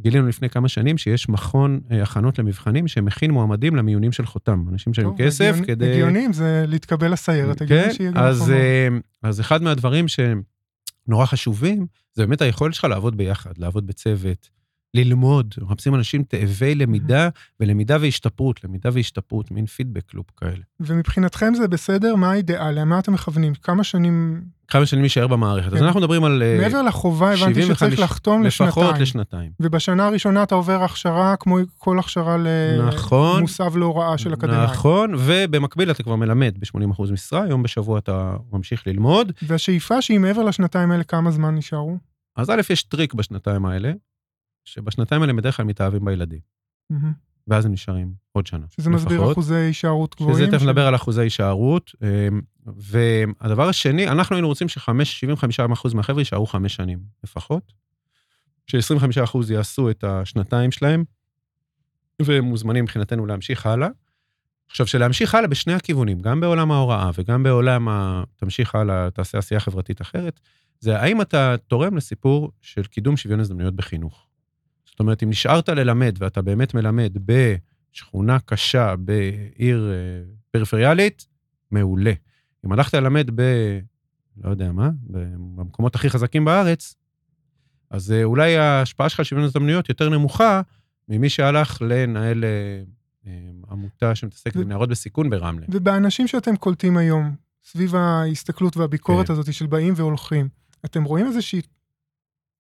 גילינו לפני כמה שנים שיש מכון אה, הכנות למבחנים שמכין מועמדים למיונים של חותם, אנשים שהם טוב, כסף הגיוני- כדי... הגיוני, אם זה להתקבל לסיירת, הגיוני כן, שיהיה גם אז, מקומות. אה, אז אחד מהדברים שנורא חשובים, זה באמת היכולת שלך לעבוד ביחד, לעבוד בצוות, ללמוד. מחפשים אנשים תאבי למידה, ולמידה והשתפרות, למידה והשתפרות, מין feedback loop כאלה. ומבחינתכם זה בסדר? מה האידיאל? למה אתם מכוונים? כמה שנים... כמה שנים להישאר במערכת. אז כן. אנחנו מדברים על אה, מעבר לחובה, הבנתי 75 שצריך לחתום לפחות לשנתיים. לשנתיים. ובשנה הראשונה אתה עובר הכשרה כמו כל הכשרה נכון. למוסב להוראה של אקדמאים. נכון, ובמקביל אתה כבר מלמד ב-80% משרה, יום בשבוע אתה ממשיך ללמוד. והשאיפה שהיא מעבר לשנתיים האלה, כמה זמן נשארו? אז א', יש טריק בשנתיים האלה, שבשנתיים האלה בדרך כלל מתאהבים בילדים, מהמם. ואז הם נשארים עוד שנה. שזה מסביר לפחות. אחוזי הישארות גבוהים. שזה תכף של- נדבר על אחוזי הישארות. אמ, והדבר השני, אנחנו היינו רוצים ש-75% מהחבר'ה יישארו חמש שנים לפחות, ש-25% יעשו את השנתיים שלהם, והם מוזמנים מבחינתנו להמשיך הלאה. עכשיו, שלהמשיך הלאה בשני הכיוונים, גם בעולם ההוראה וגם בעולם ה... תמשיך הלאה, תעשה עשייה חברתית אחרת, זה האם אתה תורם לסיפור של קידום שוויון הזדמנויות בחינוך. זאת אומרת, אם נשארת ללמד ואתה באמת מלמד בשכונה קשה, בעיר אה, פריפריאלית, מעולה. אם הלכת ללמד ב... לא יודע מה, במקומות הכי חזקים בארץ, אז אה, אולי ההשפעה שלך על שוויון הזדמנויות יותר נמוכה ממי שהלך לנהל אה, עמותה שמתעסקת ו- בנערות בסיכון ברמלה. ובאנשים שאתם קולטים היום, סביב ההסתכלות והביקורת כן. הזאת של באים והולכים, אתם רואים איזושהי...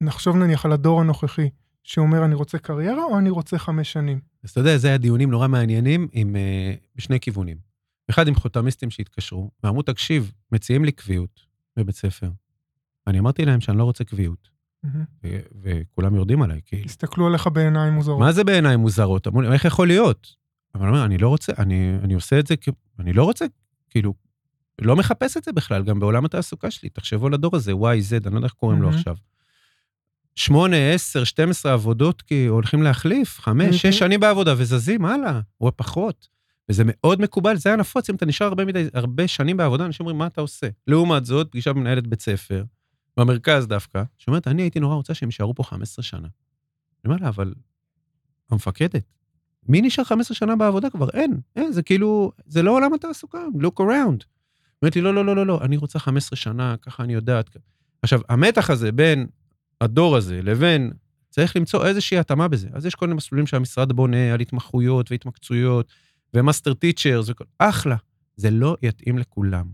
נחשוב נניח על הדור הנוכחי, שאומר אני רוצה קריירה או אני רוצה חמש שנים? אז אתה יודע, זה היה דיונים נורא מעניינים עם, אה, בשני כיוונים. אחד עם חותמיסטים שהתקשרו, ואמרו, תקשיב, מציעים לי קביעות בבית ספר. אני אמרתי להם שאני לא רוצה קביעות. ו- וכולם יורדים עליי, כאילו. הסתכלו עליך בעיניים מוזרות. מה זה בעיניים מוזרות? אמרו לי, איך יכול להיות? אבל אני אומר, אני לא רוצה, אני, אני עושה את זה, כי- אני לא רוצה, כאילו, לא מחפש את זה בכלל, גם בעולם התעסוקה שלי. תחשבו על הדור הזה, Y, Z, אני לא יודע איך קוראים לו. עכשיו. שמונה, עשר, 12 עבודות כי הולכים להחליף, חמש, מהמם. שש שנים בעבודה וזזים הלאה, או פחות. וזה מאוד מקובל, זה הנפוץ, אם אתה נשאר הרבה, מדי, הרבה שנים בעבודה, אנשים אומרים, מה אתה עושה? לעומת זאת, פגישה במנהלת בית ספר, במרכז דווקא, שאומרת, אני הייתי נורא רוצה שהם יישארו פה 15 שנה. אני אומר לה, אבל המפקדת, מי נשאר 15 שנה בעבודה כבר? אין, אין, זה כאילו, זה לא עולם התעסוקה, look around. אומרת לי, לא, לא, לא, לא, לא, אני רוצה 15 שנה, ככה אני יודעת. עכשיו, המתח הזה בין הדור הזה לבין, צריך למצוא איזושהי התאמה בזה. אז יש כל מיני מסלולים שהמשרד בונה על התמחויות והתמקצעויות, ו master teachers, וכל... אחלה. זה לא יתאים לכולם.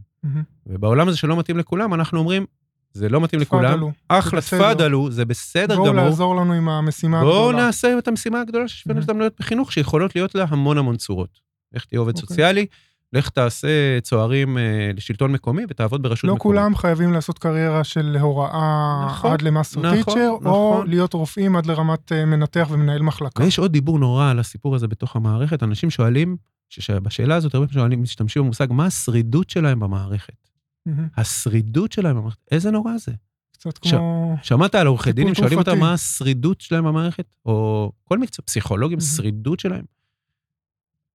ובעולם הזה שלא מתאים לכולם, אנחנו אומרים, זה לא מתאים לכולם, אחלה, זה. תפאדלו, זה בסדר בואו גמור. לעזור לנו עם המשימה בואו הגדולה. נעשה את המשימה הגדולה של שוויון Mhm. הזדמנויות בחינוך, שיכולות להיות לה המון המון צורות. לך תהיה עובד אוקיי. סוציאלי, לך תעשה צוערים אה, לשלטון מקומי ותעבוד ברשות לא מקומית. כולם חייבים לעשות קריירה של הוראה נכון, עד ל master נכון, teacher, או נכון. להיות רופאים עד לרמת אה, מנתח ומנהל מחלקה. ויש עוד דיבור נורא על הסיפור הזה בתוך המערכת. אנשים שואלים, שבשאלה הזאת הרבה פעמים שואלים, משתמשים במושג, מה השרידות שלהם במערכת? מהמם. השרידות שלהם במערכת, איזה נורא זה. קצת ש- כמו... שמעת על עורכי דינים שואלים אותם. מה השרידות שלהם במערכת? או כל מקצוע, פסיכולוגים, Mhm. שרידות שלהם?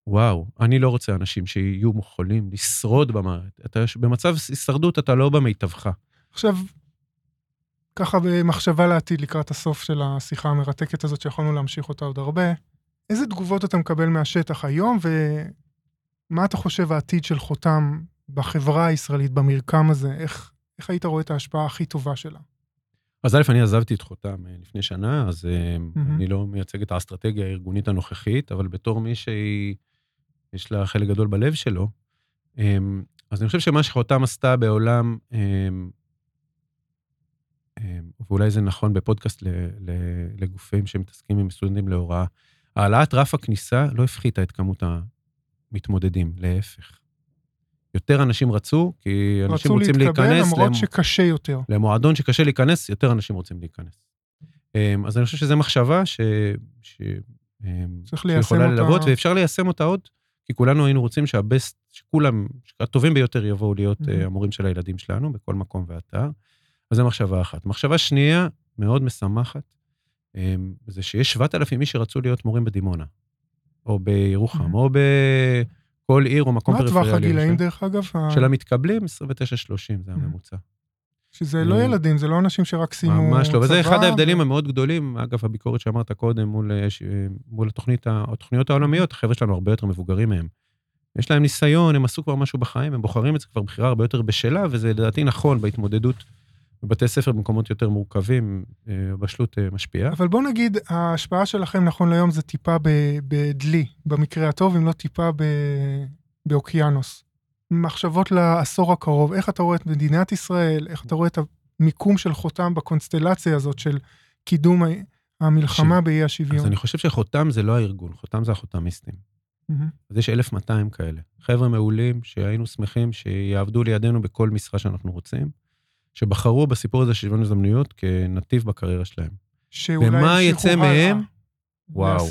וואו, אני לא רוצה אנשים שיהיו יכולים לשרוד במערכת. אתה במצב הישרדות אתה לא במיטבך. עכשיו, ככה במחשבה לעתיד לקראת הסוף של השיחה המרתקת הזאת, שיכולנו להמשיך אותה עוד הרבה, איזה תגובות אתה מקבל מהשטח היום, ומה אתה חושב העתיד של חותם בחברה הישראלית, במרקם הזה? איך, איך היית רואה את ההשפעה הכי טובה שלה? אז א', אני עזבתי את חותם אה, לפני שנה, אז Mhm. אני לא מייצג את האסטרטגיה הארגונית הנוכחית, אבל בתור מי שהיא, יש לה חלק גדול בלב שלו, אה, אז אני חושב שמה שחותם עשתה בעולם, אה, אה, ואולי זה נכון בפודקאסט לגופים שמתעסקים עם סטודנטים להוראה, העלאת רף הכניסה לא הפחיתה את כמות המתמודדים, להפך. יותר אנשים רצו, כי אנשים רצו רוצים להתקבל להיכנס למרות למ- שקשה יותר. למועדון שקשה להיכנס, יותר אנשים רוצים להיכנס. אמ, אז אני חושב שזו מחשבה ש... ש... צריך ליישם אותה. ללוות, ואפשר ליישם אותה עוד, כי כולנו היינו רוצים שהבסט, שכולם, הטובים ביותר יבואו להיות Mhm. אה, המורים של הילדים שלנו בכל מקום ואתר. אז זו מחשבה אחת. מחשבה שנייה, מאוד משמחת, אה, זה שיש 7,000 איש שרצו להיות מורים בדימונה, או בירוחם, Mhm. או בכל עיר או מקום מה פריפריאלי. הטווח הגילאים, של- דרך אגב? של המתקבלים, 29-30, זה הממוצע. שזה לא אה, ילדים, זה לא אנשים שרק סיימו ממש לא, וזה צבא אחד ההבדלים המאוד גדולים, אגב, הביקורת שאמרת קודם מול, אה, ש- מול התוכנית, התוכניות העולמיות, החבר'ה שלנו הרבה יותר מבוגרים מהם. יש להם ניסיון, הם עשו כבר משהו בחיים, הם בוחרים את זה כבר בחירה הרבה יותר בשלה, וזה לדעתי נכון בהתמודדות בבתי ספר במקומות יותר מורכבים, אה, הבשלות אה, משפיעה. אבל בוא נגיד, ההשפעה שלכם נכון להיום זה טיפה בדלי, במקרה הטוב, אם לא טיפה ב- באוקיינוס. מחשבות לעשור הקרוב, איך אתה רואה את מדינת ישראל, איך אתה רואה את המיקום של חותם בקונסטלציה הזאת של קידום המלחמה באי אז השוויון. אני חושב שחותם זה לא הארגון, חותם זה החותמיסטים. אז יש 1,200 כאלה. חבר'ה מעולים שהיינו שמחים שיעבדו לידינו בכל משרה שאנחנו רוצים, שבחרו בסיפור הזה של שוויון הזדמנויות כנתיב בקריירה שלהם. ומה יצא מהם? וואו,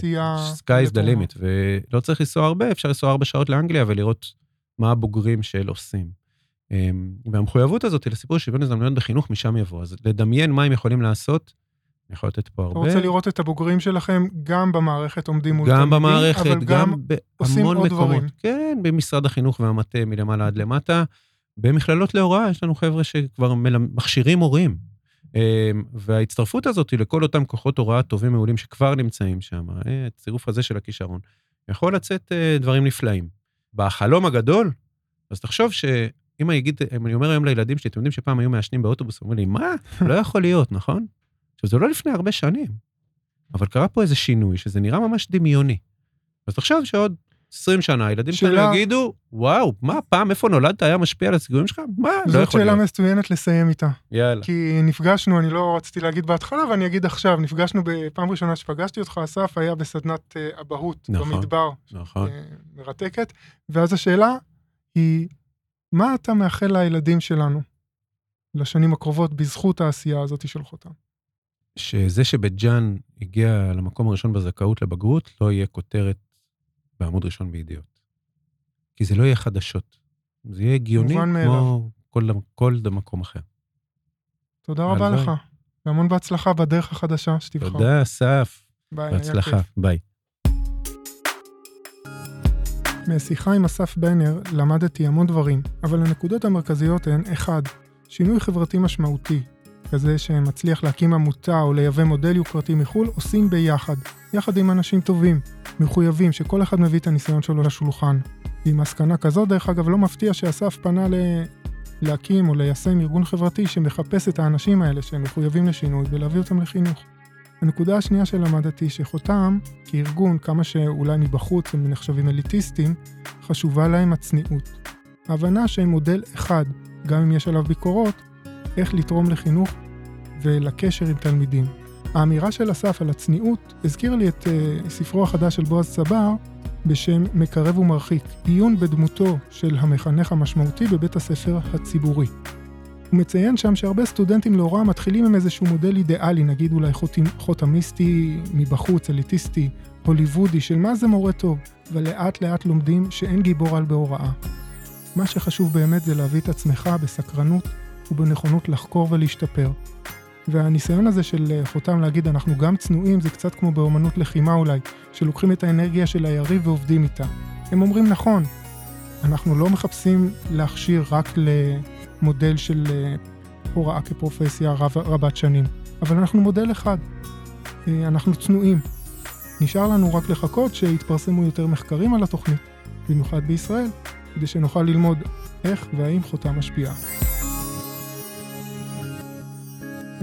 sky is the limit, ולא צריך לנסוע הרבה, אפשר לנסוע ארבע שעות לאנגליה ולראות מה הבוגרים של עושים. אמ, והמחויבות הזאת לסיפור שוויון הזדמנויות בחינוך משם יבוא. אז לדמיין מה הם יכולים לעשות, אני יכול לתת פה אתה הרבה. רוצה לראות את הבוגרים שלכם גם במערכת עומדים מול גם תלמידים, במערכת, אבל גם עושים בהמון עוד מקומות. דברים. כן, במשרד החינוך והמטה מלמעלה עד למטה. במכללות להוראה יש לנו חבר'ה שכבר מכשירים מורים. אמ, וההצטרפות הזאת היא לכל אותם כוחות הוראה טובים מעולים שכבר נמצאים שם, אה, הצירוף הזה של הכישרון, יכול לצאת אה, דברים נפלאים. בחלום הגדול, אז תחשוב שאם אני אגיד, אם אני אומר היום לילדים שלי, אתם יודעים שפעם היו מעשנים באוטובוס, אומרים לי, מה? לא יכול להיות, נכון? עכשיו, זה לא לפני הרבה שנים, אבל קרה פה איזה שינוי, שזה נראה ממש דמיוני. אז תחשוב שעוד 20 שנה, הילדים שלנו שאלה- יגידו, וואו, מה, פעם איפה נולדת היה משפיע על הסיכויים שלך? מה? לא זאת יכול שאלה להיות. מצוינת לסיים איתה. יאללה. כי נפגשנו, אני לא רציתי להגיד בהתחלה, ואני אגיד עכשיו, נפגשנו בפעם ראשונה שפגשתי אותך, אסף היה בסדנת אה, אבהות נכון. במדבר, נכון. אה, מרתקת, ואז השאלה היא, מה אתה מאחל לילדים שלנו לשנים הקרובות בזכות העשייה הזאת של חותם? שזה שבית ג'אן הגיע למקום הראשון בזכאות לבגרות, לא יהיה כותרת בעמוד ראשון בידיעות. כי זה לא יהיה חדשות. זה יהיה הגיוני כמו כל, כל מקום אחר. תודה רבה. לך, והמון בהצלחה בדרך החדשה שתבחר. תודה, אסף. ביי, בהצלחה. ביי. משיחה עם אסף בנר למדתי המון דברים, אבל הנקודות המרכזיות הן 1. שינוי חברתי משמעותי, כזה שמצליח להקים עמותה או לייבא מודל יוקרתי מחו"ל, עושים ביחד, יחד עם אנשים טובים, מחויבים, שכל אחד מביא את הניסיון שלו לשולחן. ועם מסקנה כזאת, דרך אגב, לא מפתיע שאסף פנה ל... להקים או ליישם ארגון חברתי שמחפש את האנשים האלה שהם מחויבים לשינוי ולהביא אותם לחינוך. הנקודה השנייה שלמדתי שחותם, כארגון, כמה שאולי מבחוץ הם נחשבים אליטיסטים, חשובה להם הצניעות. ההבנה שהם מודל אחד, גם אם יש עליו ביקורות, איך לתרום לחינוך ולקשר עם תלמידים. האמירה של אסף על הצניעות הזכירה לי את uh, ספרו החדש של בועז צבר בשם מקרב ומרחיק, עיון בדמותו של המחנך המשמעותי בבית הספר הציבורי. הוא מציין שם שהרבה סטודנטים להוראה מתחילים עם איזשהו מודל אידיאלי, נגיד אולי חוטים, חותמיסטי מבחוץ, אליטיסטי, הוליוודי, של מה זה מורה טוב, ולאט לאט לומדים שאין גיבור על בהוראה. מה שחשוב באמת זה להביא את עצמך בסקרנות ובנכונות לחקור ולהשתפר. והניסיון הזה של אה, חותם להגיד אנחנו גם צנועים זה קצת כמו באומנות לחימה אולי, שלוקחים את האנרגיה של היריב ועובדים איתה. הם אומרים נכון, אנחנו לא מחפשים להכשיר רק למודל של אה, הוראה כפרופסיה רב, רבת שנים, אבל אנחנו מודל אחד. אה, אנחנו צנועים. נשאר לנו רק לחכות שיתפרסמו יותר מחקרים על התוכנית, במיוחד בישראל, כדי שנוכל ללמוד איך והאם חותם משפיעה.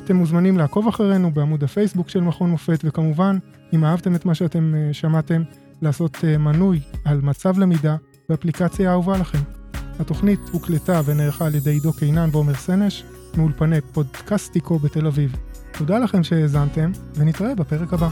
אתם מוזמנים לעקוב אחרינו בעמוד הפייסבוק של מכון מופת, וכמובן, אם אהבתם את מה שאתם אה, שמעתם, לעשות אה, מנוי על מצב למידה באפליקציה האהובה לכם. התוכנית הוקלטה ונערכה על ידי עידו קינן ועומר סנש, מאולפני פודקסטיקו בתל אביב. תודה לכם שהאזנתם, ונתראה בפרק הבא.